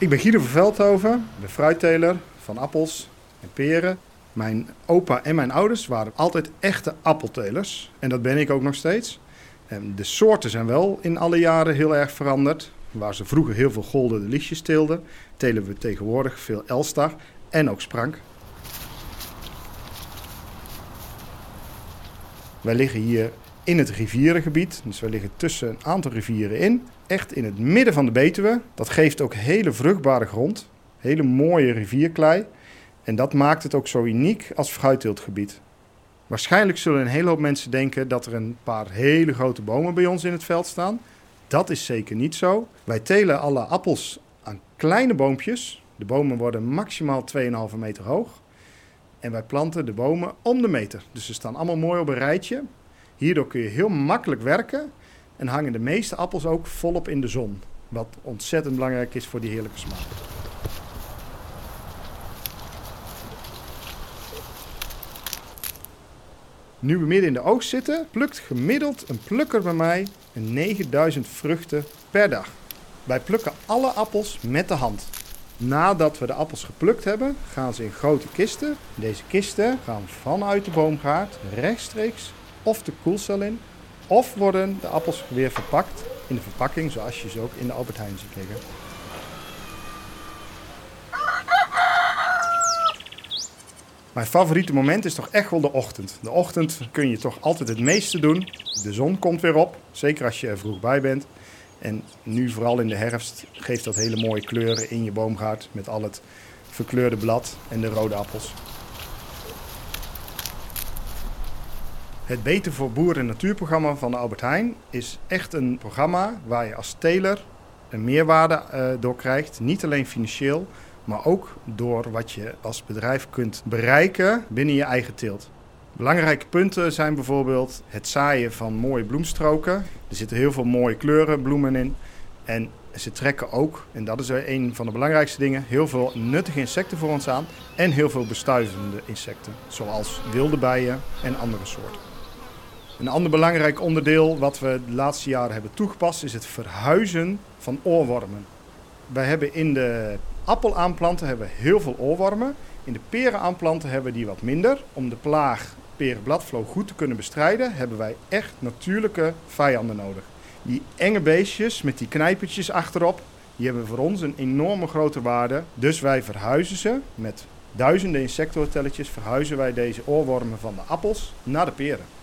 Ik ben Guido van Veldhoven, de fruitteler van appels en peren. Mijn opa en mijn ouders waren altijd echte appeltelers. En dat ben ik ook nog steeds. En de soorten zijn wel in alle jaren heel erg veranderd. Waar ze vroeger heel veel golden lichtjes teelden, telen we tegenwoordig veel Elstar en ook Sprank. Wij liggen hier in het rivierengebied. Dus we liggen tussen een aantal rivieren in. Echt in het midden van de Betuwe. Dat geeft ook hele vruchtbare grond. Hele mooie rivierklei. En dat maakt het ook zo uniek als fruitteeltgebied. Waarschijnlijk zullen een hele hoop mensen denken dat er een paar hele grote bomen bij ons in het veld staan. Dat is zeker niet zo. Wij telen alle appels aan kleine boompjes. De bomen worden maximaal 2,5 meter hoog. En wij planten de bomen om de meter. Dus ze staan allemaal mooi op een rijtje. Hierdoor kun je heel makkelijk werken en hangen de meeste appels ook volop in de zon. Wat ontzettend belangrijk is voor die heerlijke smaak. Nu we midden in de oogst zitten, plukt gemiddeld een plukker bij mij een 9000 vruchten per dag. Wij plukken alle appels met de hand. Nadat we de appels geplukt hebben, gaan ze in grote kisten. Deze kisten gaan vanuit de boomgaard rechtstreeks of de koelcel in, of worden de appels weer verpakt in de verpakking zoals je ze ook in de Albert Heijn ziet liggen. Mijn favoriete moment is toch echt wel de ochtend. De ochtend kun je toch altijd het meeste doen. De zon komt weer op, zeker als je er vroeg bij bent. En nu vooral in de herfst geeft dat hele mooie kleuren in je boomgaard met al het verkleurde blad en de rode appels. Het Beter voor Boeren en Natuurprogramma van Albert Heijn is echt een programma waar je als teler een meerwaarde uh, door krijgt. Niet alleen financieel, maar ook door wat je als bedrijf kunt bereiken binnen je eigen teelt. Belangrijke punten zijn bijvoorbeeld het zaaien van mooie bloemstroken. Er zitten heel veel mooie kleuren bloemen in. En ze trekken ook, en dat is een van de belangrijkste dingen, heel veel nuttige insecten voor ons aan. En heel veel bestuivende insecten, zoals wilde bijen en andere soorten. Een ander belangrijk onderdeel wat we de laatste jaren hebben toegepast is het verhuizen van oorwormen. Wij hebben in de appelaanplanten hebben we heel veel oorwormen. In de perenaanplanten hebben we die wat minder. Om de plaag perenbladvloog goed te kunnen bestrijden, hebben wij echt natuurlijke vijanden nodig. Die enge beestjes met die knijpertjes achterop, die hebben voor ons een enorme grote waarde. Dus wij verhuizen ze met duizenden insectenhotelletjes, verhuizen wij deze oorwormen van de appels naar de peren.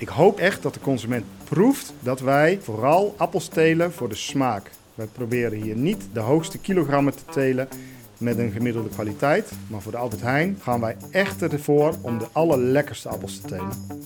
Ik hoop echt dat de consument proeft dat wij vooral appels telen voor de smaak. Wij proberen hier niet de hoogste kilogrammen te telen met een gemiddelde kwaliteit. Maar voor de Albert Heijn gaan wij echt ervoor om de allerlekkerste appels te telen.